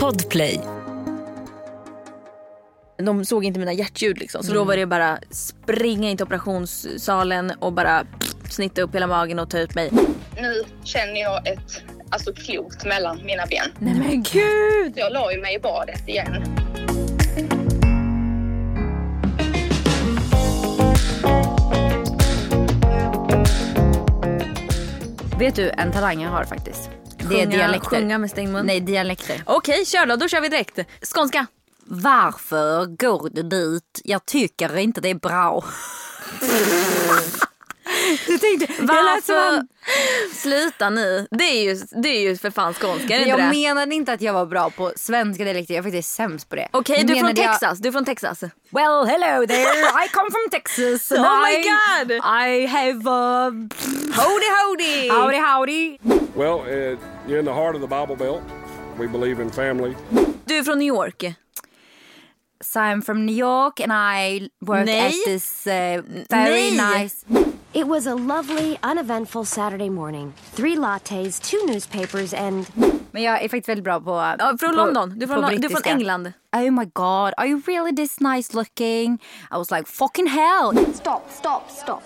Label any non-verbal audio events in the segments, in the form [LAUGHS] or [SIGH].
Podplay. De såg inte mina hjärtljud liksom. Så då var det bara springa in till operationssalen och bara snitta upp hela magen och ta ut mig. Nu känner jag ett alltså, klot mellan mina ben. Nej men gud! Jag la ju mig i badet igen. Vet du en talang jag har faktiskt? Det är dialekter. sjunga med stängd mun? Nej, dialekter. Okej kör då, då kör vi direkt. Skånska. Varför går du dit? Jag tycker inte det är bra. [LAUGHS] du tänkte, Varför? han- Sluta nu. Det är ju, det är ju för fan skånska, Jag det? menade inte att jag var bra på svenska dialekter, jag är faktiskt sämst på det. Okej, Nu du är från jag- Texas. Du är från Texas. Well, hello there. I come from Texas. [LAUGHS] Oh my I- God. I have a... Howdy howdy! Howdy howdy. Well, uh, you're in the heart of the Bible Belt. We believe in family. Du är från New York. So I'm from New York and I work Nej. at this uh, very Nej. nice... It was a lovely, uneventful Saturday morning. Three lattes, two newspapers, and Men jag är faktiskt väldigt bra på... Ja, från på, London. Du är från, du är från. England. Oh my god, are you really this nice looking? I was like fucking hell. Stop, stop, stop.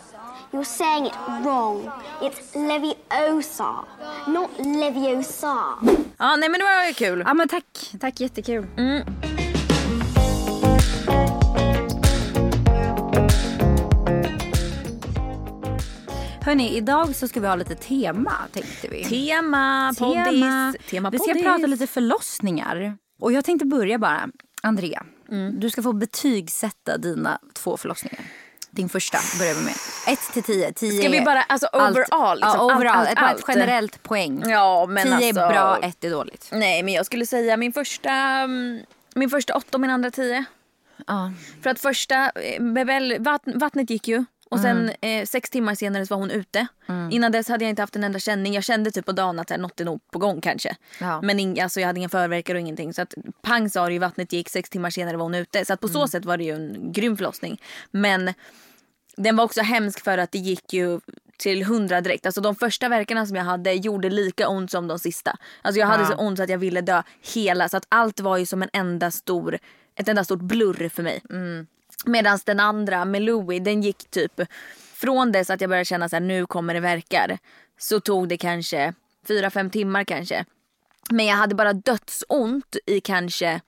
You're saying it wrong. It's Leviosa, not Leviosa. Ja, nej men det var ju kul. Ja men tack, tack jättekul. Hörni, idag så ska vi ha lite tema tänkte vi. Tema, poddis. Tema vi ska prata lite förlossningar. Och jag tänkte börja bara. Andrea, du ska få betygsätta dina två förlossningar. Din första börjar vi med. 1 till 10. 10 Ska vi bara, alltså allt- overall, liksom, ja, allt, overall. allt, bara allt. ett generellt poäng. Ja, men 10 alltså... är bra, 1 är dåligt. Nej, men jag skulle säga min första, mm, min första åtta och min andra tio. Ja. För att första, eh, vatten, vattnet gick ju. Och sen eh, sex timmar senare så var hon ute. Innan dess hade jag inte haft en enda känning. Jag kände typ på dagen att här, något är nog på gång kanske. Ja. Men ing, alltså, jag hade inga förverkar och ingenting. Så att pang sa det ju, vattnet gick, sex timmar senare var hon ute. Så att på så sätt var det ju en grym förlossning. Men den var också hemsk för att det gick ju till hundra direkt. Alltså de första verkarna som jag hade gjorde lika ont som de sista. Alltså jag hade så ont så att jag ville dö hela. Så att allt var ju som en enda stor, ett enda stort blurr för mig. Medan den andra med Louis den gick typ från dess att jag började känna så här nu kommer det verkar. Så tog det kanske fyra fem timmar kanske. Men jag hade bara dödsont i kanske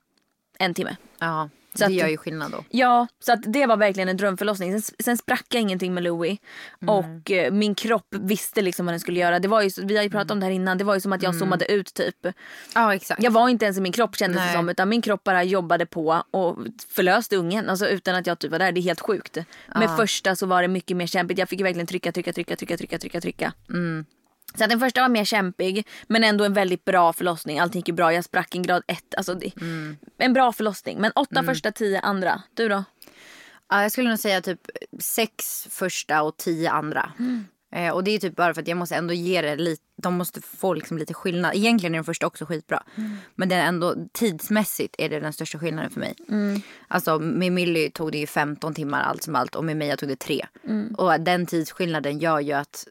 en timme. Ja, så det gör ju skillnad då. Ja, så att det var verkligen en drömförlossning. Sen, sen sprack jag ingenting med Louis. Och eh, min kropp visste liksom vad den skulle göra. Det var ju, vi har ju pratat om det här innan. Det var ju som att jag zoomade ut typ. Ja, exakt. Jag var inte ens i min kropp kändes det som. Utan min kropp bara jobbade på och förlöste ungen. Alltså utan att jag typ var där. Det är helt sjukt. Med första så var det mycket mer kämpigt. Jag fick verkligen trycka, trycka, trycka, trycka, trycka, trycka, trycka. Så den första var mer kämpig men ändå en väldigt bra förlossning. Allting gick ju bra. Jag sprack en grad ett. Alltså det, En bra förlossning. Men åtta första, tio andra. Du då? Ja, jag skulle nog säga typ sex första och tio andra. Eh, och det är typ bara för att jag måste ändå ge det lite, de måste få liksom lite skillnad. Egentligen är den första också skitbra. Men den är ändå tidsmässigt är det den största skillnaden för mig. Alltså med Millie tog det ju 15 timmar allt som allt och med Mia tog det tre. Och den tidsskillnaden gör ju att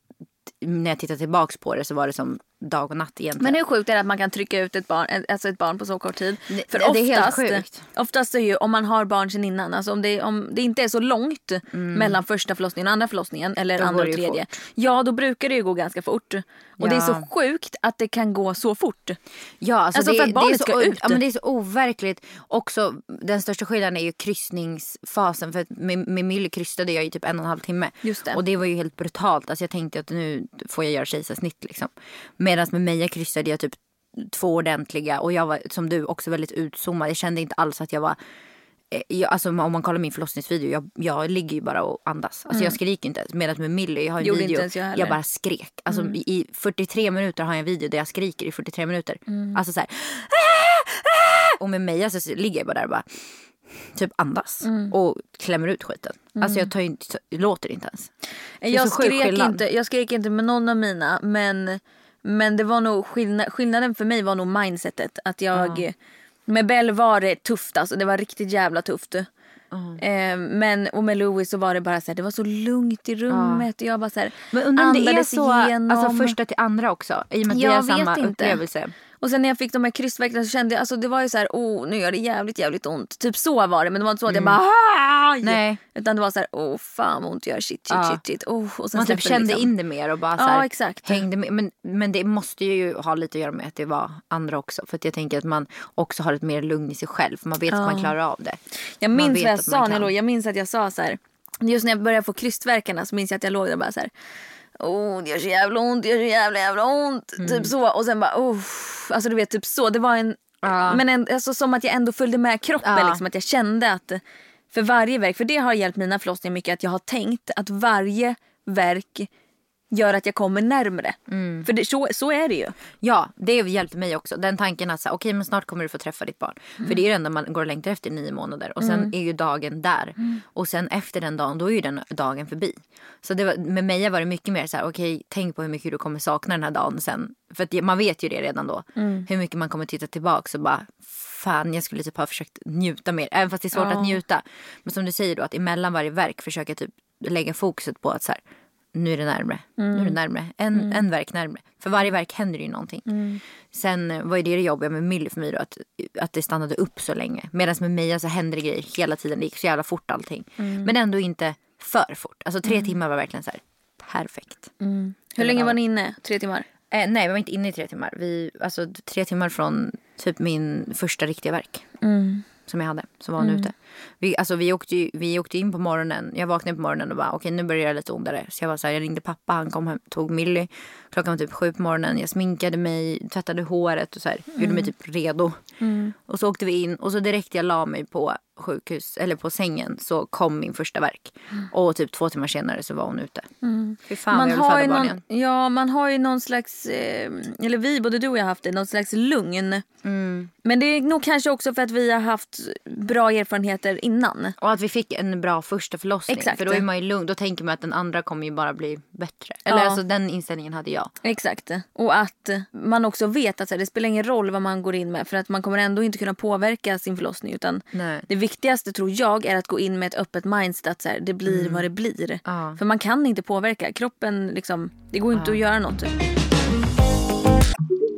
när jag tittar tillbaks på det så var det som dag och natt egentligen. Men hur sjukt är det att man kan trycka ut ett barn, alltså ett barn på så kort tid? Det- För det är helt oftast, sjukt. oftast är ju om man har barn sedan innan, alltså om det, om det inte är så långt mellan första förlossningen och andra förlossningen eller Mm. Då andra och ju tredje. fort. Ja då brukar det ju gå ganska fort. Och det är Ja. så sjukt att det kan gå så fort. Ja, alltså, Alltså, det, för att barnet så, ska ut. Ja, men det är så overkligt. Också, den största skillnaden är ju kryssningsfasen. För att med, med Millie krystade jag i typ en och en halv timme. Just det. Och det var ju helt brutalt. Alltså, jag tänkte att nu får jag göra kejsarsnitt. Liksom. Medan med Meja krystade jag typ två ordentliga. Och jag var som du också väldigt utzoomad. Jag kände inte alls att jag var eh, jag, alltså, om man kollar min förlossningsvideo, jag, jag ligger ju bara och andas. Alltså, Jag skriker inte ens. Medan med Millie, jag har en Mm. Gjorde video, jag. Mm. bara skrek. Alltså, i, I 43 minuter har jag en video där jag skriker i 43 minuter. Mm. Alltså så här. "Ah! Ah!" Och med mig alltså, så ligger jag bara där och bara typ andas. Mm. Och klämmer ut skiten. Alltså jag tar ju inte, låter inte ens. Är Jag skrek, skillnad. inte, jag skrek inte med någon av mina men, men det var nog skillnad, skillnaden för mig var nog mindsetet. Att jag, Med Bell var det tufft alltså, det var riktigt jävla tufft. Eh, men och med Louis så var det bara så här, det var så lugnt i rummet. Och jag bara så här, Men undrar om det är så igenom. alltså, första till andra också? I och med att vi Jag har vet samma inte. upplevelse. Och sen när jag fick de här krystvärkarna så kände jag, alltså det var ju så här, oh nu gör det jävligt jävligt ont. Typ så var det men det var inte så att jag bara aj! Mm. Nej. Utan det var så här, oh fan vad ont det gör, shit shit Ja. shit shit. Oh, och sen Man typ kände liksom. in det mer och bara så Ja, här, exakt. hängde med. Men, men det måste ju ha lite att göra med att det var andra också. För att jag tänker att man också har ett mer lugn i sig själv. För man vet att man klarar av det. Jag minns vad jag att sa när jag låg, jag minns att jag sa så här. Just när jag började få krystvärkarna så minns jag att jag låg där och bara så här. Oh, det gör så jävla ont, det gör så jävla jävla ont. Mm. Typ så. Och sen bara oh. Alltså du vet typ så. Det var en. Ja. Men en, alltså, som att jag ändå följde med kroppen. Ja. Liksom, att jag kände att för varje verk. För det har hjälpt mina förlossningar mycket. Att jag har tänkt att varje verk gör att jag kommer närmre. Mm. För det, så, så är det ju. Ja, det hjälpte mig också. Den tanken att så okej men snart kommer du få träffa ditt barn. För det är det enda man går och längtar efter i nio månader. Och sen är ju dagen där. Och sen efter den dagen, då är ju den dagen förbi. Så det var, med Meja var det mycket mer så här, okej tänk på hur mycket du kommer sakna den här dagen sen. För att man vet ju det redan då. Hur mycket man kommer titta tillbaka och bara fan jag skulle typ ha försökt njuta mer. Även fast det är svårt att njuta. Men som du säger då att emellan varje verk försöka typ lägga fokuset på att så här, nu är det närmre. Nu är det närmre. En, en verk närmre. För varje verk händer ju någonting. Sen eh, var ju det det jobbiga med Milly för mig då. Att, att det stannade upp så länge. Medan med Mia så hände det grejer hela tiden. Det gick så jävla fort allting. Men ändå inte för fort. Alltså tre timmar var verkligen så här perfekt. Hur länge var ni inne? Tre timmar? Eh, nej, vi var inte inne i tre timmar. Vi, alltså tre timmar från typ min första riktiga verk. Som jag hade. Så var hon ute. Vi, alltså, vi, åkte ju, vi åkte in på morgonen. Jag vaknade på morgonen och bara okej nu börjar det lite ondare. Så jag var så här, jag ringde pappa. Han kom hem, tog Milly. Klockan var typ sju på morgonen. Jag sminkade mig, tvättade håret och så här, gjorde mig typ redo. Och så åkte vi in och så direkt jag la mig på sjukhus eller på sängen så kom min första verk. Och typ två timmar senare så var hon ute. Fy fan man jag vill föda barn igen. Ja, man har ju någon slags, eh, eller vi, både du och jag har haft det, någon slags lugn. Mm. Men det är nog kanske också för att vi har haft bra erfarenheter innan. Och att vi fick en bra första förlossning. Exakt. För då är man ju lugn. Då tänker man att den andra kommer ju bara bli bättre. Eller Ja. alltså den inställningen hade jag. Exakt. Och att man också vet att så här, det spelar ingen roll vad man går in med för att man kommer ändå inte kunna påverka sin förlossning. Utan Nej. det viktigaste tror jag är att gå in med ett öppet mindset att så här, det blir vad det blir. Mm. Ja. För man kan inte påverka. Kroppen, liksom, det går inte att göra något.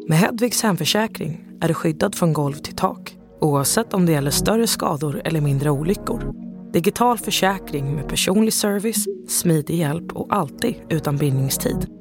Med Hedvigs hemförsäkring är du skyddad från golv till tak oavsett om det gäller större skador eller mindre olyckor. Digital försäkring med personlig service, smidig hjälp och alltid utan bindningstid.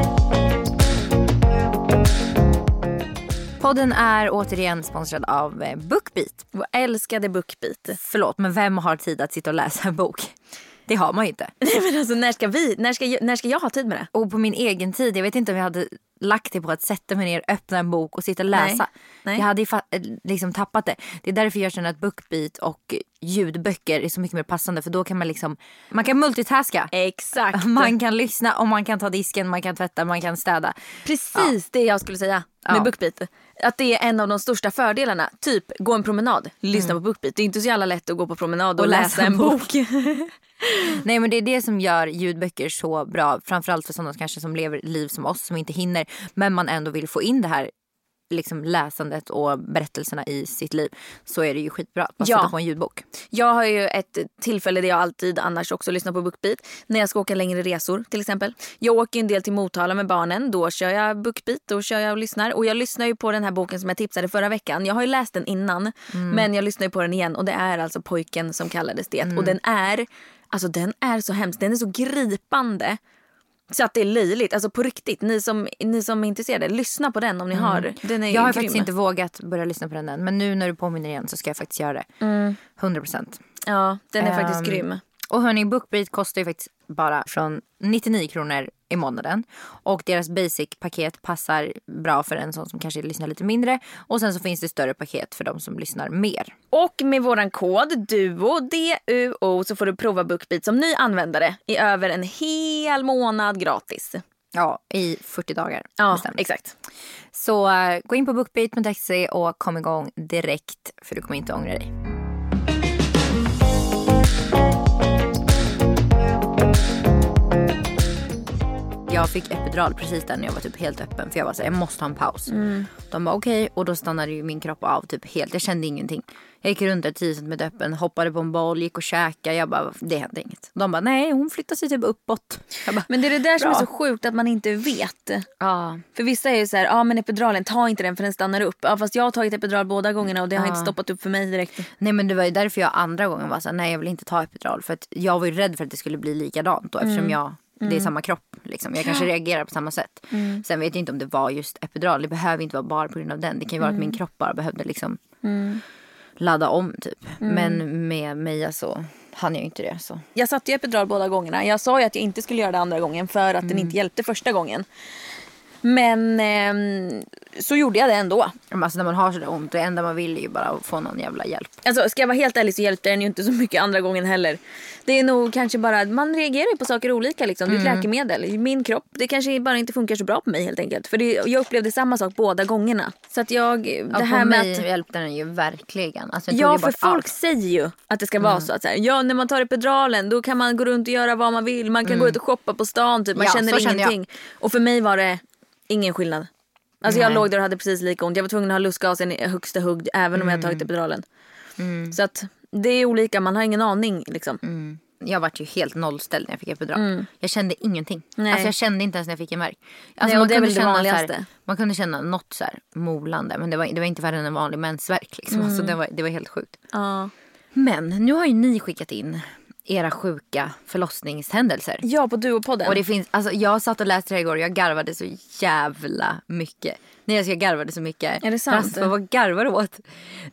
Podden är återigen sponsrad av eh, Bookbeat. Vår älskade Bookbeat. Förlåt, men vem har tid att sitta och läsa en bok? Det har man ju inte. Nej, men alltså, när, ska vi, när, ska, när ska jag ha tid med det? Och på min egen tid, jag vet inte om jag hade lagt det på att sätta mig ner, öppna en bok och sitta och läsa. Nej. Nej. Jag hade eh, liksom tappat det. Det är därför jag känner att Bookbeat och ljudböcker är så mycket mer passande. För då kan man liksom, man kan multitaska. Exakt. [LAUGHS] Man kan lyssna och man kan ta disken, man kan tvätta, man kan städa. Precis det jag skulle säga med Ja. Bookbeat. Att det är en av de största fördelarna. Typ gå en promenad, lyssna på Bookbeat. Det är inte så jävla lätt att gå på promenad och, Och läsa, läsa en bok. [LAUGHS] Nej men det är det som gör ljudböcker så bra. Framförallt för sådana kanske som lever liv som oss som inte hinner. Men man ändå vill få in det här liksom läsandet och berättelserna i sitt liv. Så är det ju skitbra att bara Ja. sätta på en ljudbok. Jag har ju ett tillfälle där jag alltid annars också lyssnar på Bookbeat. När jag ska åka längre resor till exempel. Jag åker ju en del till Motala med barnen. Då kör jag Bookbeat. Då kör jag och lyssnar. Och jag lyssnar ju på den här boken som jag tipsade förra veckan. Jag har ju läst den innan. Men jag lyssnar ju på den igen. Och det är alltså Pojken som kallades det. Och den är, alltså den är så hemsk. Den är så gripande. Så att det är löjligt. Alltså på riktigt. Ni som, ni som är intresserade, lyssna på den om ni har. Den är Jag har grym. faktiskt inte vågat börja lyssna på den än. Men nu när du påminner igen så ska jag faktiskt göra det. 100%. Ja, den är faktiskt Ehm, grym. Och hörni, Bookbeat kostar ju faktiskt bara från 99 kronor i månaden. Och deras basic-paket passar bra för en sån som kanske lyssnar lite mindre. Och sen så finns det större paket för de som lyssnar mer. Och med våran kod DUO, D-U-O, så får du prova Bookbeat som ny användare i över en hel månad gratis. Ja, i 40 dagar. Ja, bestämt. exakt. Så eh, gå in på bookbeat.se och kom igång direkt för du kommer inte ångra dig. Jag fick epidural precis där när jag var typ helt öppen för jag var så här, jag måste ha en paus. Mm. De bara okej och då stannade ju min kropp av typ helt. Jag kände ingenting. Jag gick runt där 10 cm öppen, hoppade på en boll, gick och käkade. Jag bara det hände inget. De bara nej hon flyttade sig typ uppåt. Bara, Men det är det där som är Bra. så sjukt att man inte vet. ja. För vissa är ju så här, ja men epiduralen, ta inte den för den stannar upp. Ja, fast jag har tagit epidural båda gångerna och det har Ja. inte stoppat upp för mig direkt. Nej men det var ju därför jag andra gången var såhär, nej jag vill inte ta epidural. För att jag var ju rädd för att det skulle bli likadant då eftersom Mm. jag, det är samma kropp. Liksom. Jag kanske reagerar på samma sätt. Mm. Sen vet jag inte om det var just epidural. Det behöver inte vara bara på grund av den. Det kan ju vara att Mm. min kropp bara behövde liksom ladda om typ. Mm. Men med Meja så hann jag inte det. Så. Jag satte ju epidural båda gångerna. Jag sa ju att jag inte skulle göra det andra gången för att den inte hjälpte första gången. Men ehm, så gjorde jag det ändå. Men alltså när man har sådär ont, det enda man vill är ju bara få någon jävla hjälp. Alltså ska jag vara helt ärlig så hjälpte den ju inte så mycket andra gången heller. Det är nog kanske bara att man reagerar ju på saker olika liksom. Det är ett läkemedel. Min kropp, det kanske bara inte funkar så bra på mig helt enkelt. För det, jag upplevde samma sak båda gångerna. Så att jag, det Ja, här med mig att... hjälpte den ju verkligen. Alltså, Ja för folk allt. säger ju att det ska vara så att så här, ja när man tar epiduralen då kan man gå runt och göra vad man vill. Man kan gå ut och shoppa på stan typ. Man Ja, känner ingenting. Och för mig var det ingen skillnad. Alltså jag låg där och hade precis lika ont. Jag var tvungen att ha lustgasen i högsta hugg även om jag tagit epiduralen. Så att det är olika, man har ingen aning liksom. Jag vart ju helt nollställd när jag fick epidural. Jag kände ingenting. Nej. Alltså jag kände inte ens när jag fick en värk. Alltså Nej, man kunde känna så här- vanligaste. man kunde känna något så här molande. Men det var, det var inte värre än en vanlig mensvärk. Liksom. Alltså det, var, det var helt sjukt. Ja. Men nu har ju ni skickat in era sjuka förlossningshändelser. ja på Duopodden. Och det finns, alltså jag satt och läste det här igår och jag garvade så jävla mycket. Nej alltså jag garvade så mycket. Är det sant? Raspa, vad garvar du åt?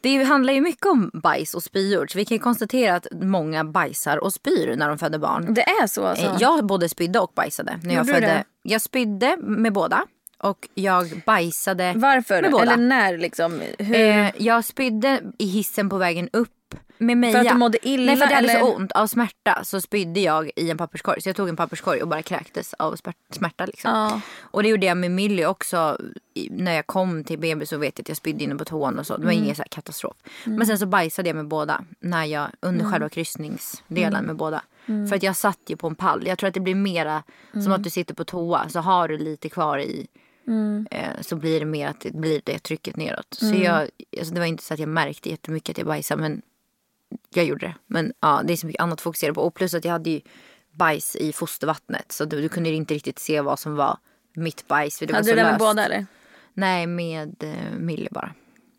Det handlar ju mycket om bajs och spyor. Så vi kan konstatera att många bajsar och spyr när de föder barn. Det är så alltså? Eh, Jag både spydde och bajsade när jag Gjorde födde. det? Jag spydde med båda och jag bajsade Varför? med båda. Eller när liksom? Hur? Eh, jag spydde i hissen på vägen upp med Meja. För att du mådde illa, Nej för jag hade eller? så ont av smärta så spydde jag i en papperskorg. Så jag tog en papperskorg och bara kräktes av smärta liksom. Ja. Och det gjorde jag med Millie också. När jag kom till BB så vet jag att jag spydde inne på toan och så. Det var ingen så katastrof. Men sen så bajsade jag med båda. När jag, under själva kryssningsdelen med båda. För att jag satt ju på en pall. Jag tror att det blir mera som att du sitter på toa. Så har du lite kvar i eh, så blir det mer att det blir det trycket neråt. Så jag, alltså det var inte så att jag märkte jättemycket att jag bajsade men jag gjorde det. Men ja, det är så mycket annat att fokusera på. Och plus att jag hade ju bajs i fostervattnet. Så du, du kunde inte riktigt se vad som var mitt bajs. För det hade var du så det med löst. båda eller? Nej, med eh, Millie bara.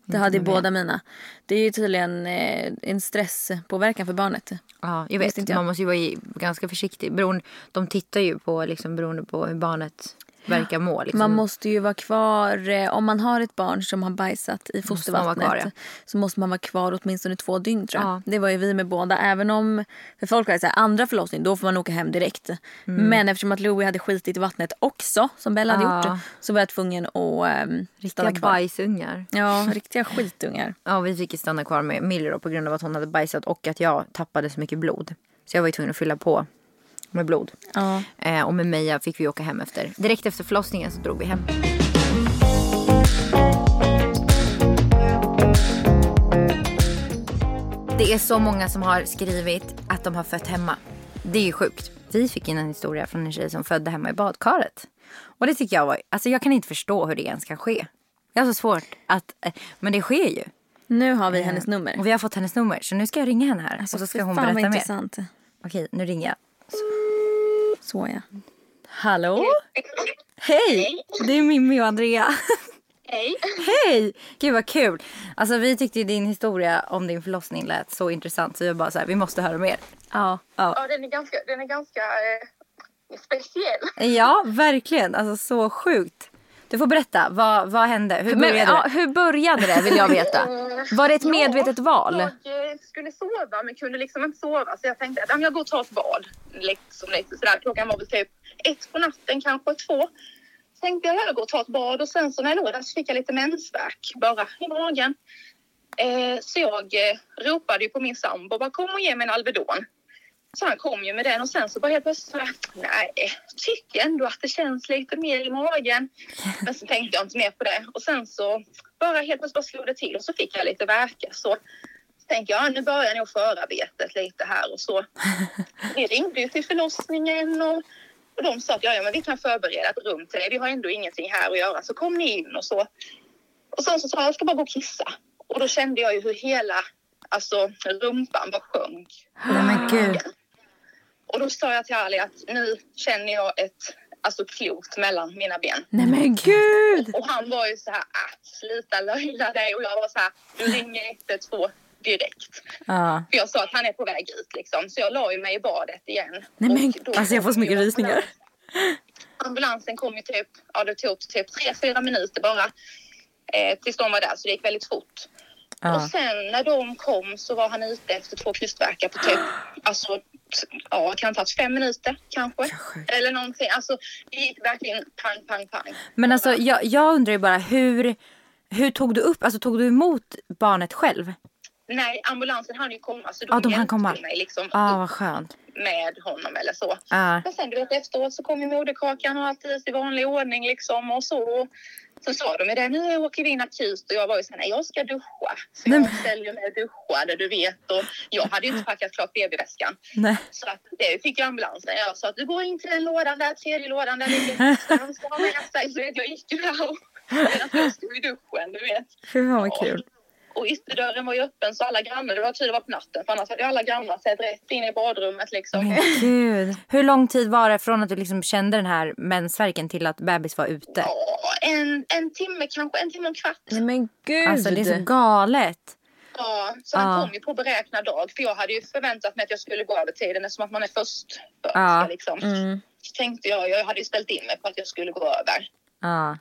Det hade ju båda mina. Det är ju tydligen eh, en stresspåverkan för barnet. Ja, jag vet. inte jag. Man måste ju vara i- ganska försiktig. Beroende, de tittar ju på liksom, beroende på hur barnet verkar må. Liksom. Man måste ju vara kvar, eh, om man har ett barn som har bajsat i fostervattnet kvar, ja. så måste man vara kvar åtminstone två dygn tror jag. Ja. Det var ju vi med båda. Även om, för folk såhär, andra förlossning då får man åka hem direkt. Men eftersom att Louie hade skitit i vattnet också, som Bella hade Ja. gjort, så var jag tvungen att um, Riktiga kvar. bajsungar. Ja, riktiga skitungar. [LAUGHS] Ja, vi fick stanna kvar med Millie då, på grund av att hon hade bajsat och att jag tappade så mycket blod. Så jag var ju tvungen att fylla på med blod. Ja. Eh, och med Meja fick vi åka hem efter. Direkt efter förlossningen så drog vi hem. Det är så många som har skrivit att de har fött hemma. Det är ju sjukt. Vi fick in en historia från en tjej som födde hemma i badkaret. Och det tycker jag var, alltså jag kan inte förstå hur det ens kan ske. Jag har så svårt att, eh, men det sker ju. Nu har vi hennes nummer. Och vi har fått hennes nummer så nu ska jag ringa henne här. och så ska hon berätta mer. Okej, nu ringer jag. Så ja. Hallå? Hej! Det är Mimmi och Andrea. Hej. Hej! Gud vad kul. Alltså vi tyckte ju din historia om din förlossning lät så intressant så vi bara så här, vi måste höra mer. Ja. Ja, den är ganska, den är ganska eh, speciell. Ja, verkligen. Alltså så sjukt. Du får berätta, vad, vad hände? Hur Men, började ja, det? hur började det vill jag veta. Var det ett medvetet val? Jag eh, skulle sova men kunde liksom inte sova så jag tänkte att ja, men jag går och tar ett bad. Liksom lite sådär. Klockan var väl typ ett på natten, kanske två. Tänkte jag jag går och tar ett bad och sen så när jag låg där så fick jag lite mensvärk bara i magen. Eh, så jag eh, ropade ju på min sambo bara kom och ge mig en Alvedon. Så han kom ju med den och sen så bara helt plötsligt så nej, tycker ändå att det känns lite mer i magen. Men så tänkte jag inte mer på det. Och sen så bara helt plötsligt bara slog det till och så fick jag lite värkar. Så, så tänkte jag, nu börjar nog förarbetet lite här och så. Vi ringde ju till förlossningen och, och de sa att ja, ja, men vi kan förbereda ett rum till dig. Vi har ändå ingenting här att göra så kom ni in och så. Och sen så sa jag, jag ska bara gå och kissa. Och då kände jag ju hur hela alltså, rumpan bara sjönk. Nej men gud. Och då sa jag till Ali att nu känner jag ett alltså, klot mellan mina ben. Nej men gud. Och han var ju så här, ah, sluta löjla dig. Och jag var så här, du ringer 112 direkt. Ja. För jag sa att han är på väg ut liksom. Så jag la ju mig i badet igen. Nej men Och då alltså jag får så mycket rysningar. Ambulansen kom ju typ, ja det tog typ tre, fyra minuter bara. Eh, tills de var där så det gick väldigt fort. Och Ja. sen när de kom så var han ute efter två krystvärkar på typ, alltså, ja, kan ha tagit fem minuter kanske. Eller någonting. Alltså, det gick verkligen pang, pang, pang. Men alltså jag, jag undrar ju bara hur, hur tog du upp, alltså tog du emot barnet själv? Nej, ambulansen hann ju komma så de, Ja, de hjälpte komma. mig liksom Ja, upp vad skönt. med honom eller så. Ja. Men sen du vet efteråt så kom ju moderkakan och allt i vanlig ordning liksom och så. Så sa de det, nu åker vi in akut och jag var ju såhär, nej jag ska duscha. Så jag ställde mig och duschade du vet och jag hade ju inte packat klart BB-väskan. Så att det fick ju ambulansen. Jag sa att du går in till den lådan där, tredje lådan där ligger sig. Så jag gick ju där och jag stod i duschen du vet. Fy fan vad kul. Och ytterdörren var ju öppen så alla grannar, det var tur det var på natten för annars hade ju alla grannar sett rätt in i badrummet liksom. Men gud. Hur lång tid var det från att du liksom kände den här mensvärken till att bebis var ute? En, en timme kanske, en timme och en kvart. Nej men gud. Alltså det är så galet. Ja, så han Ja. kom ju på beräknad dag. För jag hade ju förväntat mig att jag skulle gå över tiden eftersom att man är först. Ja. Liksom. Mm. Så tänkte jag, jag hade ju ställt in mig på att jag skulle gå över. Ja.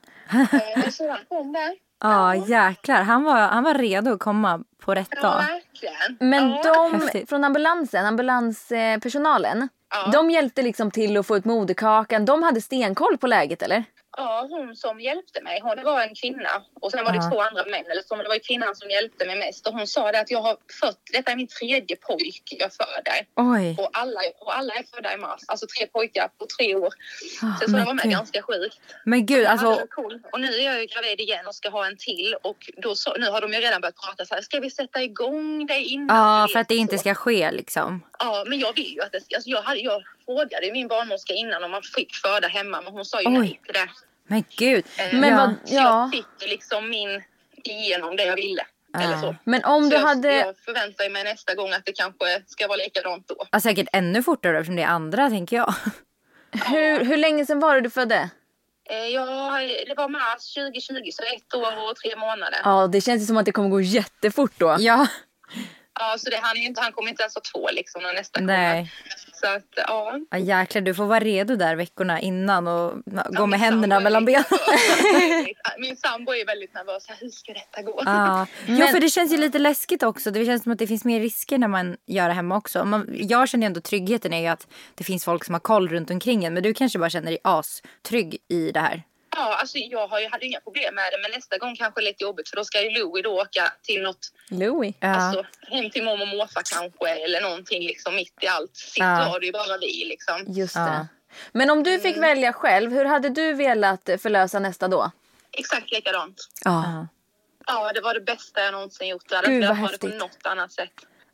Eh, så han kom där. Ja jäklar. Han var, han var redo att komma på rätt Ja, dag. verkligen. Men ja. de Häftigt. från ambulansen, ambulanspersonalen, Ja. de hjälpte liksom till att få ut moderkakan. De hade stenkoll på läget eller? Ja, hon som hjälpte mig, hon var en kvinna och sen var det Ja. två andra män. Eller så, men det var ju kvinnan som hjälpte mig mest och hon sa det att jag har fött, detta är min tredje pojk jag föder. Oj. Och alla, och alla är födda i mars, alltså tre pojkar på tre år. Ah, Så, det var med gud. ganska sjukt. Men gud Ja, alltså. var cool. Och nu är jag ju gravid igen och ska ha en till och då så, nu har de ju redan börjat prata så här, ska vi sätta igång det innan? Ja för att det vet?" inte ska ske liksom. Ja, men jag vill ju att det ska, alltså jag, hade, jag frågade ju min barnmorska innan om man fick föda hemma men hon sa ju Oj. nej till det. Men gud. Eh, Men ja. vad, Så ja. jag fick liksom min igenom det jag ville. Eller så. Men om så du jag, hade... jag förväntar mig nästa gång att det kanske ska vara likadant då. Ja, säkert ännu fortare eftersom det är andra tänker jag. Hur, hur länge sedan var det du födde? Eh, ja, det var mars 2020 så ett år och tre månader. Ja, det känns som att det kommer gå jättefort då. Ja. Ja, så det, han, inte, han kommer inte ens ha två liksom när nästa Nej. kommer. Så att, ja. Ja, jäklar, du får vara redo där veckorna innan och gå Ja, med händerna mellan benen. [LAUGHS] Min sambo är väldigt nervös. Så här, Hur ska detta gå? Ja. [LAUGHS] ja, för det känns ju lite läskigt också. Det känns som att det finns mer risker när man gör det hemma också. Man, jag känner ju ändå tryggheten är ju att det finns folk som har koll runt omkring en. Men du kanske bara känner dig astrygg i det här. Ja, alltså jag har ju, hade inga problem med det, men nästa gång kanske lite jobbigt för då ska ju Louie då åka till något, Louis. Ja. alltså hem till mormor och morfar kanske eller någonting liksom mitt i allt. Sitt Ja. har det ju bara vi liksom. Just Ja. det. Men om du fick välja själv, hur hade du velat förlösa nästa då? Exakt likadant. Ja. Ja, det var det bästa jag någonsin gjort. Jag hade Gud, inte vad på något annat sätt.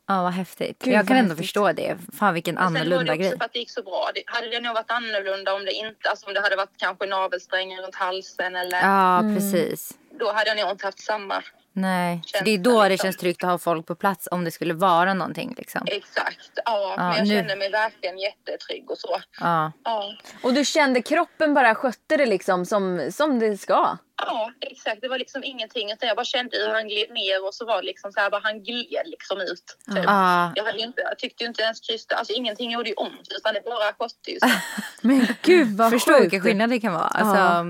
Ja, vad häftigt. Gud, jag kan ändå häftigt. förstå det. Fan vilken Sen var det annorlunda också grej. för att det gick så bra. Det, hade det nog varit annorlunda om det inte, alltså om det hade varit kanske navelsträngen runt halsen eller Ja, Mm. precis. då hade jag nog inte haft samma. Nej, för Känsla, det är då det liksom. känns tryggt att ha folk på plats om det skulle vara någonting liksom. Exakt. Ja, Ja, men jag nu- kände mig verkligen jättetrygg och så. Ja. Ja. Och du kände kroppen bara skötte det liksom som, som det ska? Ja, exakt. Det var liksom ingenting. Utan jag bara kände hur han gled ner och så var det liksom så här, bara han gled liksom ut. Typ. Ja. Jag, hade ju inte, jag tyckte ju inte ens krysta, alltså ingenting gjorde ju ont utan det bara skötte ju. [LAUGHS] Men gud vad Förstå sjukt. vilken skillnad det kan vara. Alltså,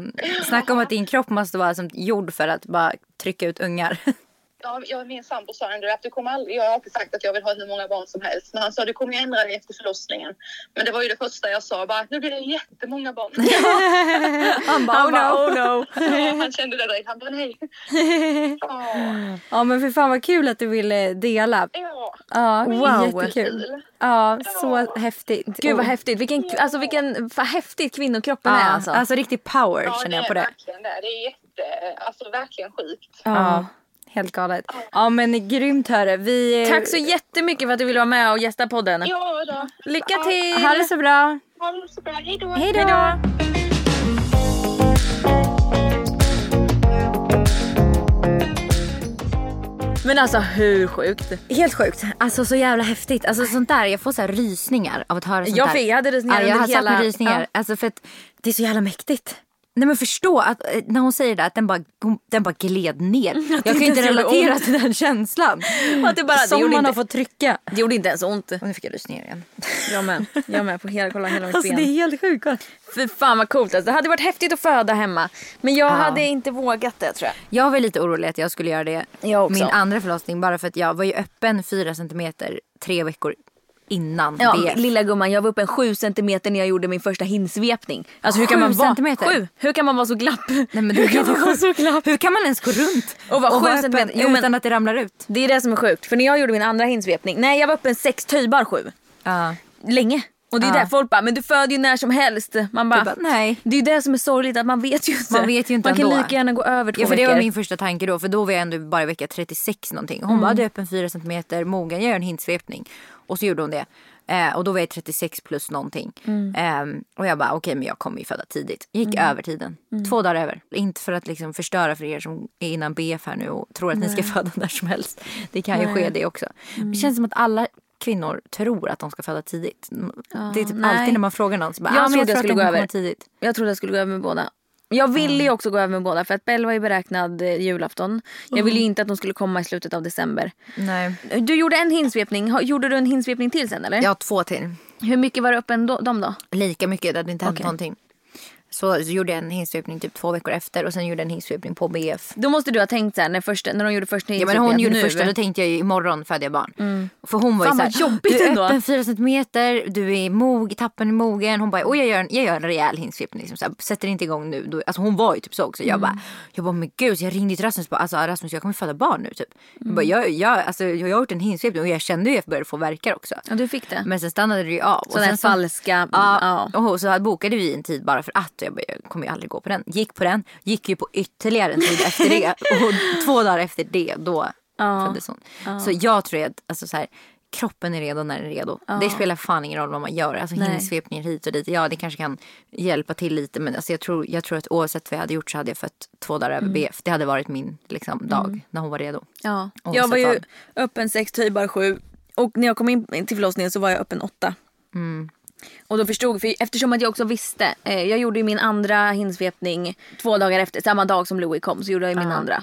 Snacka om att din kropp måste vara som gjord för att bara trycka ut ungar. [LAUGHS] Ja, jag, min sambo sa ändå att du kommer aldrig, jag har alltid sagt att jag vill ha hur många barn som helst. Men han sa du kommer ju ändra dig efter förlossningen. Men det var ju det första jag sa, bara nu blir det jättemånga barn. Han [LAUGHS] bara, Han bara, oh no. [LAUGHS] ja, han kände det direkt, han bara nej. [LAUGHS] Ja, Ja men för fan vad kul att du ville dela. ja. Ja, Wow. jättekul. Ja, så häftigt. Gud vad häftigt. Vilken, alltså vilken vad häftigt kvinnokroppen Ja, är alltså. alltså. riktig power Ja, känner det jag är på det. verkligen det. Det är jätte, alltså verkligen sjukt. Ja, helt galet. Ja men grymt hörru. Vi... Tack så jättemycket för att du ville vara med och gästa podden. Ja då. Lycka till! Ha det så bra. Ha det så bra. Hej då. Hej då. Men alltså hur sjukt? Helt sjukt. Alltså så jävla häftigt. Alltså sånt där, jag får så här rysningar av att höra sånt Jag där. jag hade rysningar ja, jag under har hela- satt med rysningar. ja. Alltså för att det är så jävla mäktigt. Nej men förstå att eh, när hon säger det att den bara, den bara gled ner. Jag kan inte relatera till den känslan. Att det bara- det Som gjorde man har inte- fått trycka. Det gjorde inte ens ont. Och nu fick jag rysningar igen. Jag med. Jag med på hela, kolla hela mitt Alltså ben. det är helt sjukt. Fy fan vad coolt. Alltså, det hade varit häftigt att föda hemma. Men jag hade inte vågat det tror jag. Jag var lite orolig att jag skulle göra det. Jag också. Min andra förlossning bara för att jag var ju öppen 4 centimeter tre veckor innan Ja, BF. lilla gumman, jag var uppe en sju centimeter när jag gjorde min första hinsvepning. Alltså hur kan Sju man vara centimeter? Sju. Hur kan man vara så glapp? Nej, men hur kan man vara så glapp? Hur kan man ens gå runt Och vara sju öppen centimeter? Jo, men- utan att det ramlar ut? Det är det som är sjukt. För när jag gjorde min andra hinsvepning, nej jag var uppe en sex töjbar sju. Ja. Länge. Och det är Ja. där folk bara, men du föder ju när som helst. Man bara, bara, nej. Det är ju det som är sorgligt att man vet ju inte. Man vet ju inte Man kan ändå. lika gärna gå över två Ja för det var min första tanke då för då var jag ändå bara i vecka 36 någonting. Hon Mm. bara, du är öppen 4 centimeter, mogen, jag gör en hintsvepning. Och så gjorde hon det. Eh, och då var jag 36 plus någonting. Mm. Eh, och jag bara, okej men jag kommer ju föda tidigt. Gick Mm. över tiden. Två dagar över. Inte för att liksom förstöra för er som är innan BF här nu och tror att ni ska föda när som helst. Det kan ju ske det också. Mm. Det känns som att alla kvinnor tror att de ska föda tidigt. det är typ nej. alltid när man frågar någon så bara, Jag ah, men jag trodde jag skulle gå över. tidigt. Jag trodde jag skulle gå över med båda. Jag ville ju också gå över med båda för att Bell var ju beräknad eh, julafton. Jag ville ju inte att de skulle komma i slutet av december. Nej. Du gjorde en hinsvepning. Gjorde du en hinsvepning till sen eller? Har två till. Hur mycket var det öppen då, de då? Lika mycket, det hade inte hänt Okej. någonting. Så gjorde jag en hinsvepning typ två veckor efter och sen gjorde jag en hinsvepning på BF. Då måste du ha tänkt så här, när, första, när de gjorde första Ja, men hon gjorde nu. första, då tänkte jag ju imorgon föder jag barn. För hon var Fan, ju vad såhär, jobbigt du är ändå." öppen fyra centimeter, du är mog, tappen är mogen. Hon bara, oj jag gör en, jag gör en rejäl hinsvepning. Liksom, sätter inte igång nu. Då, alltså hon var ju typ så också. Jag bara, jag bara men gud så jag ringde till Rasmus och bara, alltså Rasmus jag kommer föda barn nu typ. Jag, bara, jag, jag, alltså, jag har gjort en hinsvepning och jag kände ju att jag började få verkar också. Ja, du fick det. Men sen stannade det ju av. Och Sådana här så- falska... Ja, Ja. och så bokade vi en tid bara för att. Jag, kommer ju aldrig gå på den. Gick på den, gick ju på ytterligare en tid efter det. Och två dagar efter det, då Ja. föddes hon. Så jag tror att alltså, så här, kroppen är redo när den är redo. Det spelar fan ingen roll vad man gör. Alltså hinsvepningar hit och dit. Ja, det kanske kan hjälpa till lite. Men alltså, jag, tror, jag tror att oavsett vad jag hade gjort så hade jag fött två dagar över BF. Det hade varit min liksom, dag när hon var redo. Ja. Jag var ju fan. öppen sex, töjbar sju. Och när jag kom in till förlossningen så var jag öppen åtta. Mm. Och då förstod för eftersom att jag också visste. Eh, jag gjorde ju min andra hinsvepning två dagar efter. Samma dag som Louis kom så gjorde jag ju min andra.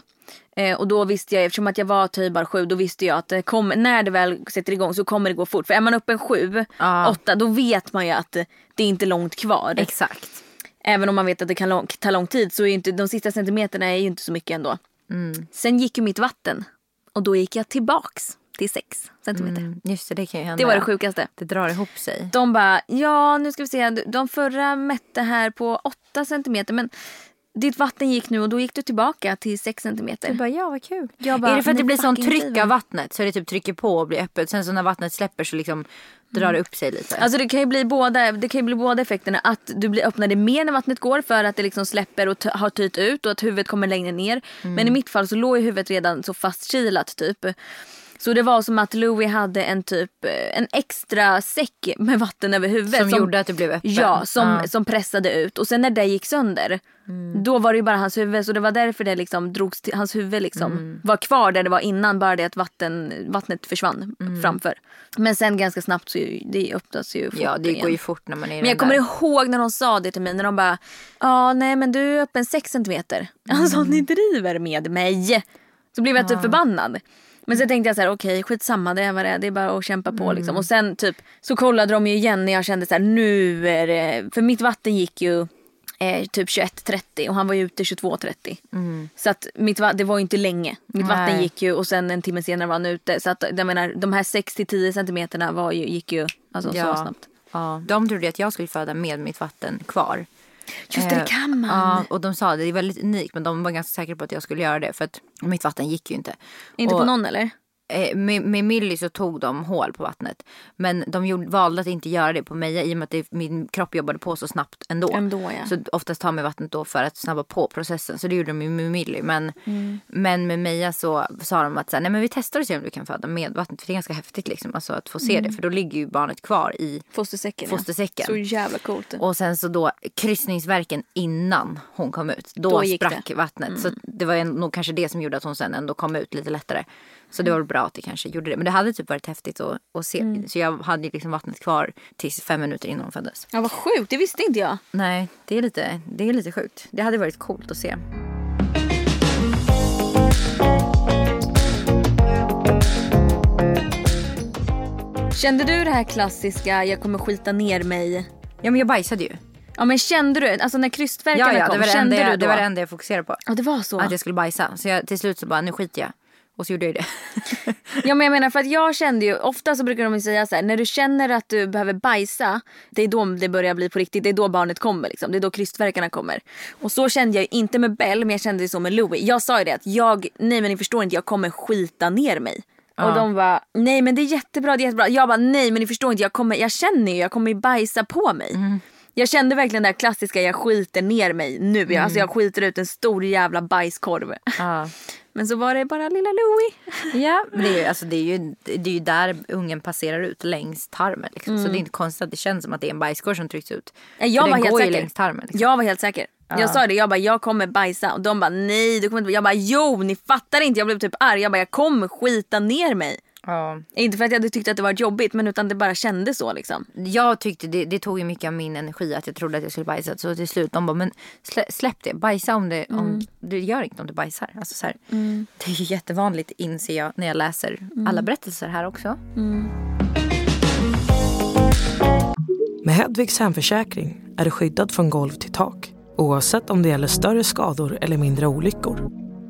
Eh, och då visste jag, eftersom att jag var töjbar sju, då visste jag att det kom, när det väl sätter igång så kommer det gå fort. För är man uppe en sju, Ja. åtta, då vet man ju att det är inte långt kvar. Exakt. Även om man vet att det kan lång, ta lång tid så är inte, de sista centimeterna är ju inte så mycket ändå. Mm. Sen gick ju mitt vatten och då gick jag tillbaks till 6 centimeter. Mm, just det, det kan ju hända. Det var det sjukaste. Det drar ihop sig. De bara, ja nu ska vi se, de förra mätte här på 8 centimeter men ditt vatten gick nu och då gick du tillbaka till 6 centimeter. Du bara, ja vad kul. Bara, är det för att det blir sån fucking tryck av vattnet så det typ trycker på och blir öppet. Sen så när vattnet släpper så liksom drar det upp sig lite. Alltså det kan ju bli båda, det kan bli båda effekterna. Att du blir öppnade mer när vattnet går för att det liksom släpper och har tyt ut och att huvudet kommer längre ner. Mm. Men i mitt fall så låg huvudet redan så fastkilat typ. Så det var som att Louis hade en typ eh, en extra säck med vatten över huvudet. Som gjorde att du blev öppen. Ja, som, Ja. som pressade ut. Och sen när det gick sönder. Då var det ju bara hans huvud. Så det var därför det liksom drogs till, hans huvud liksom Mm. var kvar där det var innan. Bara det att vatten, vattnet försvann Mm. framför. Men sen ganska snabbt så ju- det öppnas ju fort ja, det igen. går ju fort när man är Men jag kommer där. ihåg när de sa det till mig. När de bara, ja nej men du är öppen 6 centimeter. Alltså Mm. ni driver med mig. Så blev jag typ förbannad. Men sen tänkte jag så här, okej skitsamma det är vad det är. Det är bara att kämpa på Mm. liksom. Och sen typ så kollade de ju igen när jag kände så här, nu är det. För mitt vatten gick ju eh, typ 21.30 och han var ju ute 22.30. Så att mitt, det var ju inte länge. Mitt vatten Mm. Nej. gick ju och sen en timme senare var han ute. Så att jag menar de här 6-10 centimeterna var ju, gick ju alltså, så Ja. snabbt. Ja, de trodde att jag skulle föda med mitt vatten kvar. Just det, det Eh, kan man. Ja, och de sa det, det är väldigt unikt men de var ganska säkra på att jag skulle göra det för att mitt vatten gick ju inte. Inte och, på någon eller? Eh, med, med Millie så tog de hål på vattnet. Men de gjorde, valde att inte göra det på Meja i och med att det, min kropp jobbade på så snabbt ändå. Ändå, ja. Så oftast tar man vattnet då för att snabba på processen. Så det gjorde de ju med Millie. Men, Mm. men med Meja så sa de att så här, nej men vi testar och ser om du kan föda med vattnet. För det är ganska häftigt liksom. Alltså att få se Mm. det. För då ligger ju barnet kvar i Fostersäcken. ja. fostersäcken. Så jävla coolt. Och sen så då kryssningsverken innan hon kom ut. Då, Då sprack det. vattnet. Så det var nog kanske det som gjorde att hon sen ändå kom ut lite lättare. Så det var bra att det kanske gjorde det. Men det hade typ varit häftigt att, att se. Mm. Så jag hade liksom vattnet kvar tills fem minuter innan hon föddes. Ja vad sjukt, det visste inte jag. Nej, det är lite, det är lite sjukt. Det hade varit coolt att se. Kände du det här klassiska jag kommer skita ner mig? Ja men jag bajsade ju. Ja men kände du, alltså när krystverkarna Ja, ja kom, det, var det, kände du då? det var det enda jag fokuserade på. Ja det var så. Att jag skulle bajsa. Så jag, till slut så bara, nu skiter jag. Och så gjorde jag det. [LAUGHS] Ja men jag menar för att jag kände ju, ofta så brukar de säga så här, när du känner att du behöver bajsa, det är då det börjar bli på riktigt, det är då barnet kommer liksom, det är då krystverkarna kommer. Och så kände jag inte med Bell men jag kände det så med Louie. Jag sa ju det att jag, nej men ni förstår inte, jag kommer skita ner mig. Ja. Och de bara, nej men det är jättebra, det är jättebra. Jag bara, nej men ni förstår inte, jag, kommer, jag känner ju, jag kommer ju bajsa på mig. Jag kände verkligen det här klassiska, jag skiter ner mig nu. Jag, Alltså jag skiter ut en stor jävla bajskorv. Ja. [LAUGHS] Men så var det bara lilla Louie. Ja, men det är, ju, alltså, det, är ju, det är ju där ungen passerar ut längs tarmen. Liksom. Så Mm. det är inte konstigt att det känns som att det är en bajskorv som trycks ut. Ja, Jag För var helt säker. längs tarmen. Liksom. Jag var helt säker. Ja. Jag sa det, jag bara jag kommer bajsa och de bara nej du kommer inte Jag bara jo ni fattar inte, jag blev typ arg. Jag bara jag kommer skita ner mig. Ja. Inte för att jag hade tyckt att det var jobbigt men utan det bara kändes så liksom. Jag tyckte det, det tog ju mycket av min energi att jag trodde att jag skulle bajsa. Så till slut de bara, men slä, släpp det. Bajsa om det, om, Mm. du gör inget om du bajsar. Alltså, så här, Mm. Det är ju jättevanligt inser jag när jag läser alla berättelser här också. Med Hedvigs hemförsäkring är du skyddad från golv till tak oavsett om det gäller större skador eller mindre olyckor.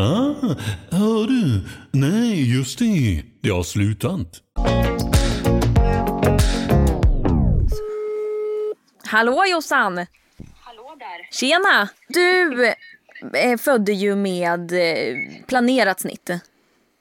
Ah, hör du? Nej, just det. Det har slutat. Hallå Jossan! Hallå där. Tjena! Du eh, födde ju med eh, planerat snitt.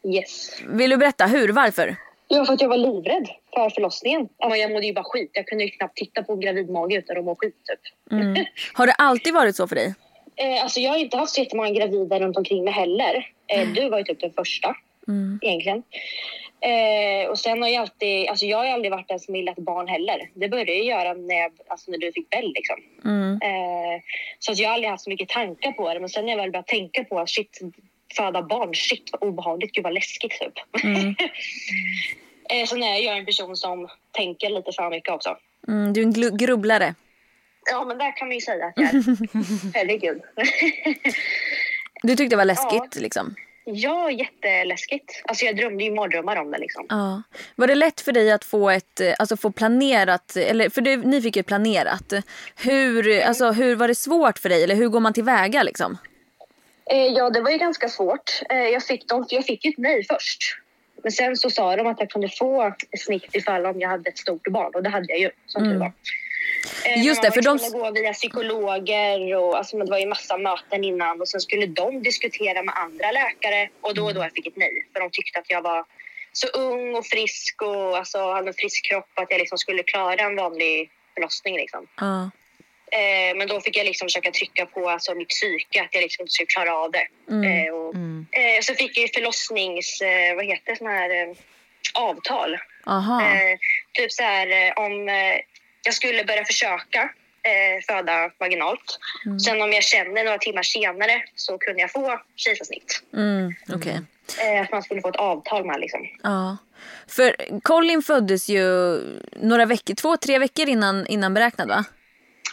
Yes. Vill du berätta hur, varför? Ja, för att jag var livrädd för förlossningen. Ja, jag mådde ju bara skit. Jag kunde ju knappt titta på gravid mage utan att må skit typ. Mm. [LAUGHS] Har det alltid varit så för dig? Eh, alltså jag har inte haft så jättemånga gravida runt omkring mig heller. Eh, du var ju typ den första Mm. egentligen. Eh, och sen har jag alltid, alltså jag har aldrig varit den som gillat barn heller. Det började jag göra när, jag, alltså när du fick Bell liksom. Mm. Eh, så att jag har aldrig haft så mycket tankar på det. Men sen när jag väl började tänka på att shit, föda barn, shit vad obehagligt, gud vad läskigt typ. Mm. [LAUGHS] eh, så när jag är en person som tänker lite för mycket också. Mm, du är en grubblare. Ja men där kan man ju säga att jag är. [LAUGHS] Herregud. Du tyckte det var läskigt liksom? ja, jätteläskigt. Alltså jag drömde ju mardrömmar om det liksom. Ja. Var det lätt för dig att få ett, eh, alltså få planerat, eller för du, ni fick ju planerat. Hur, alltså, hur var det svårt för dig eller hur går man tillväga liksom? Eh, ja, det var ju ganska svårt. Eh, jag, fick dem, jag fick ju ett nej först. Men sen så sa de att jag kunde få snitt ifall om jag hade ett stort barn och det hade jag ju som tur Mm. var. Eh, Just det, för de- att gå via psykologer och alltså, det var ju massa möten innan och sen skulle de diskutera med andra läkare och då och då jag fick ett nej för de tyckte att jag var så ung och frisk och alltså, hade en frisk kropp att jag liksom skulle klara en vanlig förlossning liksom. Ja. Eh, men då fick jag liksom försöka trycka på alltså, mitt psyke att jag liksom inte skulle klara av det. Mm. Eh, och, eh, så fick jag ju förlossnings... Eh, vad heter det? Sån här eh, avtal. Aha. Typ så här om jag skulle börja försöka eh, föda vaginalt. Mm. Sen om jag känner några timmar senare så kunde jag få kejsarsnitt. Mm, okej. Eh, att man skulle få ett avtal med liksom. Ja. För Colin föddes ju några veckor, två, tre veckor innan, innan beräknad va?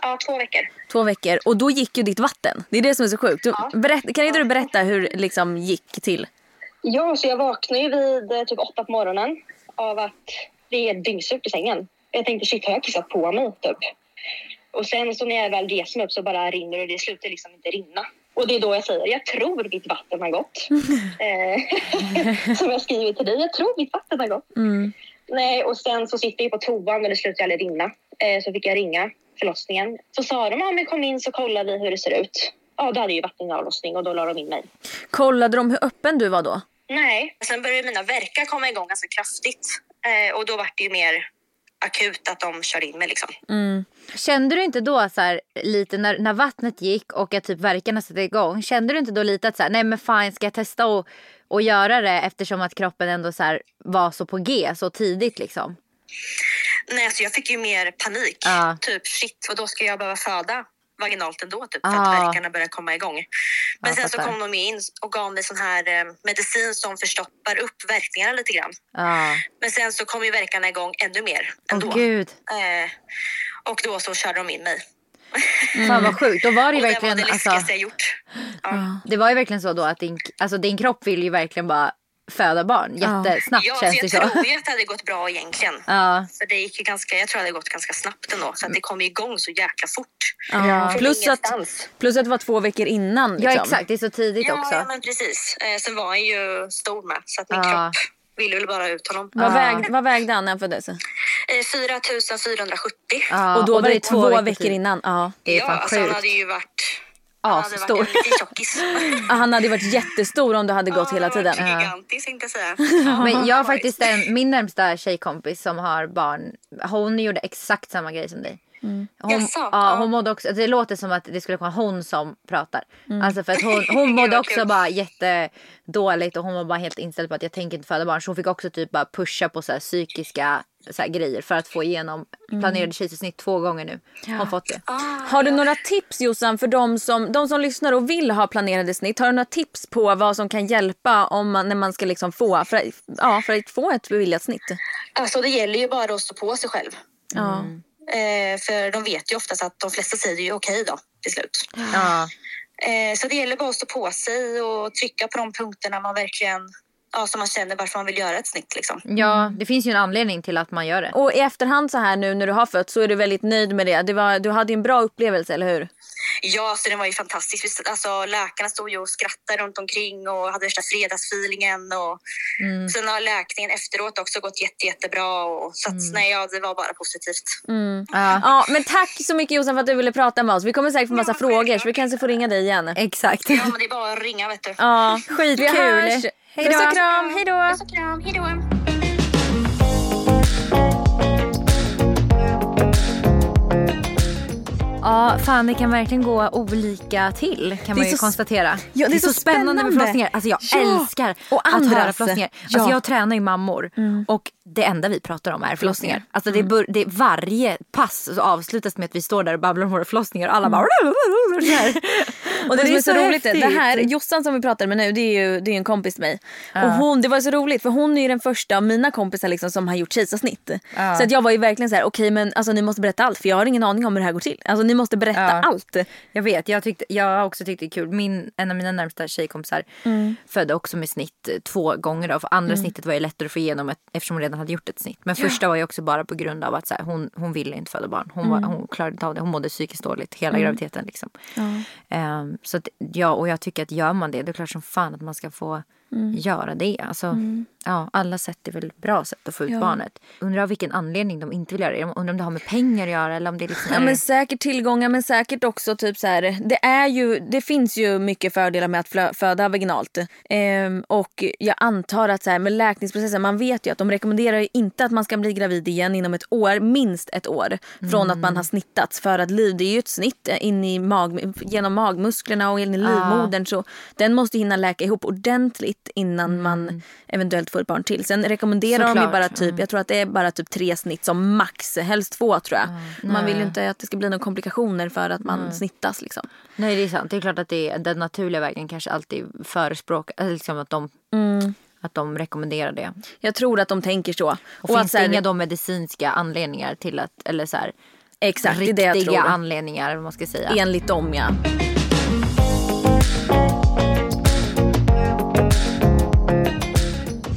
Ja, två veckor. Två veckor. Och då gick ju ditt vatten. Det är det som är så sjukt. Du, berätt, kan inte du berätta hur det liksom gick till? Ja, så jag vaknade ju vid eh, typ åtta på morgonen. av att det är dyngsurt i sängen. Jag tänkte shit, har jag kissat på mig? Typ. Och sen så när jag väl reser mig upp så bara rinner det. Det slutar liksom inte rinna. Och det är då jag säger, jag tror mitt vatten har gått. [LAUGHS] eh, [LAUGHS] som jag skriver till dig, jag tror mitt vatten har gått. Mm. Nej, och sen så sitter jag på toan men det slutar aldrig rinna. Eh, så fick jag ringa förlossningen. Så sa de, ja men kom in så kollar vi hur det ser ut. Ja, då hade jag ju vattenavlossning och då la de in mig. Kollade de hur öppen du var då? Nej. Sen började mina verkar komma igång ganska kraftigt. Eh, och då var det ju mer akut att de körde in mig liksom. Mm. Kände du inte då så här, lite när, när vattnet gick och att typ verkarna satte igång. Kände du inte då lite att så här, nej men fine ska jag testa och, och göra det eftersom att kroppen ändå så här, var så på G så tidigt liksom? Nej, alltså jag fick ju mer panik. Ja. Typ shit, och då ska jag behöva föda vaginalt ändå typ, för Ah. att verkarna börjar komma igång. Men Ja, sen så kom de in och gav mig sån här eh, medicin som förstoppar upp verkningarna lite grann. Ja. Men sen så kom ju verkarna igång ännu mer ändå. Åh gud. Eh, och då så körde de in mig. Fan vad sjukt. Då var det ju verkligen det var det alltså, jag gjort. det var ju verkligen så då att din, alltså, din kropp vill ju verkligen bara föda barn jättesnabbt ja, känns det jag så. tror ju att det hade gått bra egentligen. Ja. För det gick ju ganska, jag tror det hade gått ganska snabbt ändå. Så att det kom igång så jäkla fort. Ja. Plus, att, plus att det var två veckor innan. Liksom. Ja exakt, det är så tidigt ja, också. Ja, men precis. Eh, sen var han ju stor med så att min Ja. kropp ville väl bara ut honom. Vad, vägde, vad vägde han när han föddes? Eh, 4 470. Ja, och då och var det två två veckor, veckor innan. Ja. Det är ja, fan alltså, han sjukt. hade ju varit... Asstor. [LAUGHS] Ja, Han hade varit jättestor om du hade gått Ja, hela tiden. Gigantisk tänkte jag säga. [LAUGHS] Men jag har faktiskt en, min närmsta tjejkompis som har barn. Hon gjorde exakt samma grej som dig. Hon, ja, Ja. hon mådde också, det låter som att det skulle vara hon som pratar. Mm. Alltså för att hon, [LAUGHS] hon mådde också kul. bara jättedåligt och hon var bara helt inställd på att jag tänker inte föda barn. Så hon fick också typ bara pusha på så här psykiska så här grejer för att få igenom Mm. planerade kejsarsnitt två gånger nu. Har Hon fått det. Har du några tips Jossan för de som, de som lyssnar och vill ha planerade snitt? Har du några tips på vad som kan hjälpa om man, när man ska liksom få, för, ja, för att få ett beviljat snitt? Alltså det gäller ju bara att stå på sig själv. Ja. Eh, för de vet ju oftast att de flesta säger ju okej då till slut. Ja. Eh, så det gäller bara att stå på sig och trycka på de punkterna man verkligen, ja, som man känner varför man vill göra ett snitt liksom. ja, det finns ju en anledning till att man gör det. Och i efterhand så här nu när du har fött så är du väldigt nöjd med det. det var, du hade ju en bra upplevelse, eller hur? Ja, så den var ju fantastisk. Visst, Alltså, läkarna stod ju och skrattade runt omkring och hade värsta fredagsfeelingen. Och Mm. Sen har läkningen efteråt också gått jätte, jättebra. Och, så att, nej, ja, det var bara positivt. Ja. Ja, men tack så mycket Jossan för att du ville prata med oss. Vi kommer säkert få massa frågor så vi kanske får ringa dig igen. Exakt. Ja, men det är bara att ringa vet du. Ja, Skitkul. Vi hörs. Hej då. Puss och kram, hej då. Puss och kram, hej då. Fan det kan verkligen gå olika till kan man är ju så- konstatera. Ja, det är så spännande med spännande. förlossningar. Alltså jag Ja. älskar Och att höra förlossningar. Ja. Alltså jag tränar ju mammor och det enda vi pratar om är förlossningar. Alltså det, bör, det varje pass så avslutas med att vi står där och babblar om våra förlossningar och alla bara [LAUGHS] så här. Och det, som är så, roligt är, häftigt. det här, Jossan som vi pratade med nu det är ju det är en kompis till mig. Och hon, det var så roligt för hon är ju den första av mina kompisar liksom som har gjort kejsarsnitt. Ja. Så att jag var ju verkligen så här: okej men alltså ni måste berätta allt för jag har ingen aning om hur det här går till. Alltså ni måste berätta Ja. allt. Jag vet, jag, tyckte, jag har också tyckt det är kul. Min, en av mina närmsta tjejkompisar födde också med snitt eh, två gånger. Då. För andra snittet var ju lättare att få igenom ett, eftersom hon redan hade gjort ett snitt. Men första var ju också bara på grund av att så här, hon, hon ville inte föda barn. Hon, var, hon klarade inte av det. Hon mådde psykiskt dåligt hela graviditeten. Liksom. Ehm, så att, ja, och jag tycker att gör man det, det är klart som fan att man ska få göra det. Alltså, ja, alla sätt är väl bra sätt att få ut barnet. Undrar av vilken anledning de inte vill göra det. Undrar om det har med pengar att göra eller om det liksom Ja, är... men säkert tillgångar men säkert också typ så här, det, är ju, det finns ju mycket fördelar med att föda vaginalt. Ehm, och jag antar att så här, med läkningsprocessen, man vet ju att de rekommenderar ju inte att man ska bli gravid igen inom ett år, minst ett år från att man har snittats. För att liv, det är ju ett snitt in i mag, genom magmusklerna och in i livmodern så den måste hinna läka ihop ordentligt innan man eventuellt får ett barn till. Sen rekommenderar de ju Såklart. bara typ, jag tror att det är bara typ tre snitt som max, helst två tror jag. Man vill ju inte att det ska bli några komplikationer för att man snittas liksom. Nej det är sant. Det är klart att det är, den naturliga vägen kanske alltid förespråkar, liksom att de, att de rekommenderar det. Jag tror att de tänker så. Och, Och finns att så här- det inga då medicinska anledningar till att, eller så här, Exakt, det riktiga det jag tror. anledningar man ska säga. Enligt dem ja.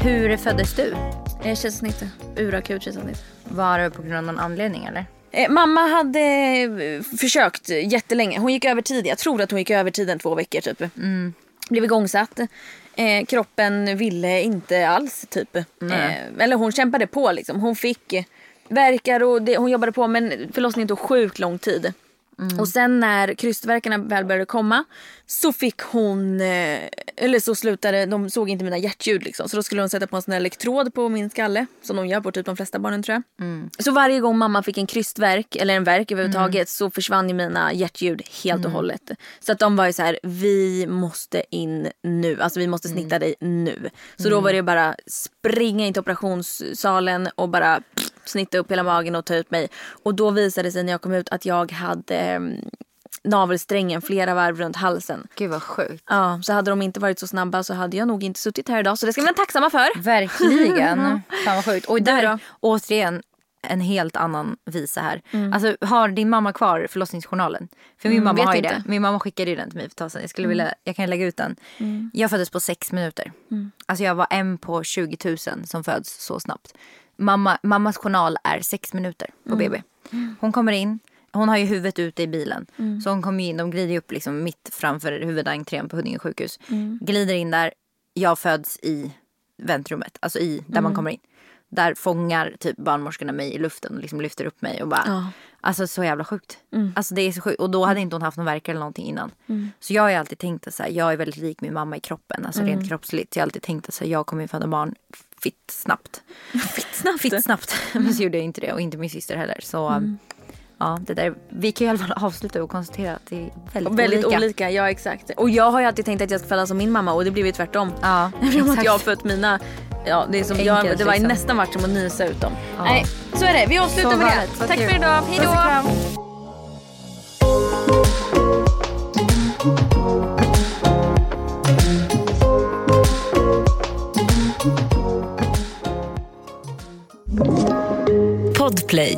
Hur föddes du? Kejsarsnitt. Urakut kejsarsnitt. Var det på grund av någon anledning eller? Eh, mamma hade eh, försökt jättelänge. Hon gick över tid. Jag tror att hon gick över tiden två veckor typ. Mm. Blev igångsatt. Eh, kroppen ville inte alls typ. Eh, eller hon kämpade på liksom. Hon fick verkar och det, hon jobbade på men förlossningen tog sjukt lång tid. Och sen när krystvärkarna väl började komma så fick hon, eh, eller så slutade, de såg inte mina hjärtljud liksom. Så då skulle hon sätta på en sån elektrod på min skalle. Som de gör på typ de flesta barnen tror jag. Så varje gång mamma fick en krystverk eller en verk överhuvudtaget så försvann ju mina hjärtljud helt och hållet. Så att de var ju så här, vi måste in nu. Alltså vi måste snitta dig nu. Så då var det bara springa in till operationssalen och bara pff, snitta upp hela magen och ta ut mig. Och då visade det sig när jag kom ut att jag hade eh, navelsträngen flera varv runt halsen. Gud vad sjukt. Ja, så hade de inte varit så snabba så hade jag nog inte suttit här idag. Så det ska vi vara tacksamma för. Verkligen. [LAUGHS] Fan vad sjukt. Och där, då? återigen, en helt annan visa här. Mm. Alltså har din mamma kvar förlossningsjournalen? För min Mm, mamma har ju inte. Mm. det. Min mamma skickade ju den till mig för ett tag sedan. Jag, skulle vilja, jag kan lägga ut den. Jag föddes på sex minuter. Mm. Alltså jag var en på 20 000 som föds så snabbt. Mamma, mammas journal är sex minuter på Mm. BB. Hon kommer in. Hon har ju huvudet ute i bilen. Mm. Så hon kommer in, de glider upp liksom mitt framför huvudentrén på Huddinge sjukhus. Mm. Glider in där. Jag föds i väntrummet, alltså i där man Mm. kommer in. Där fångar typ barnmorskorna mig i luften och liksom lyfter upp mig och bara. Ja. Alltså så jävla sjukt. Mm. Alltså det är så sjukt. Och då hade inte hon haft någon värk eller någonting innan. Mm. Så jag har ju alltid tänkt att så här, jag är väldigt lik min mamma i kroppen. Alltså Mm. rent kroppsligt. Så jag har alltid tänkt att så här, jag kommer ju föda barn fitt snabbt. [LAUGHS] Fitt snabbt? Fitt snabbt. [LAUGHS] Men så gjorde jag inte det och inte min syster heller. Så Mm. Ja, det där. Vi kan ju i alla fall avsluta och konstatera att det är väldigt, Väldigt olika. olika. ja exakt. Och jag har ju alltid tänkt att jag ska föda som min mamma och det blev ju tvärtom. Ja, [LAUGHS] Eftersom att jag har fött mina, ja det är som jag, Enkelt, det var liksom. nästan varit som att nysa ut dem. Ja. Nej, så är det. Vi avslutar Så med det. Tack kul. för idag. Hej Puss och kram. då! Podplay.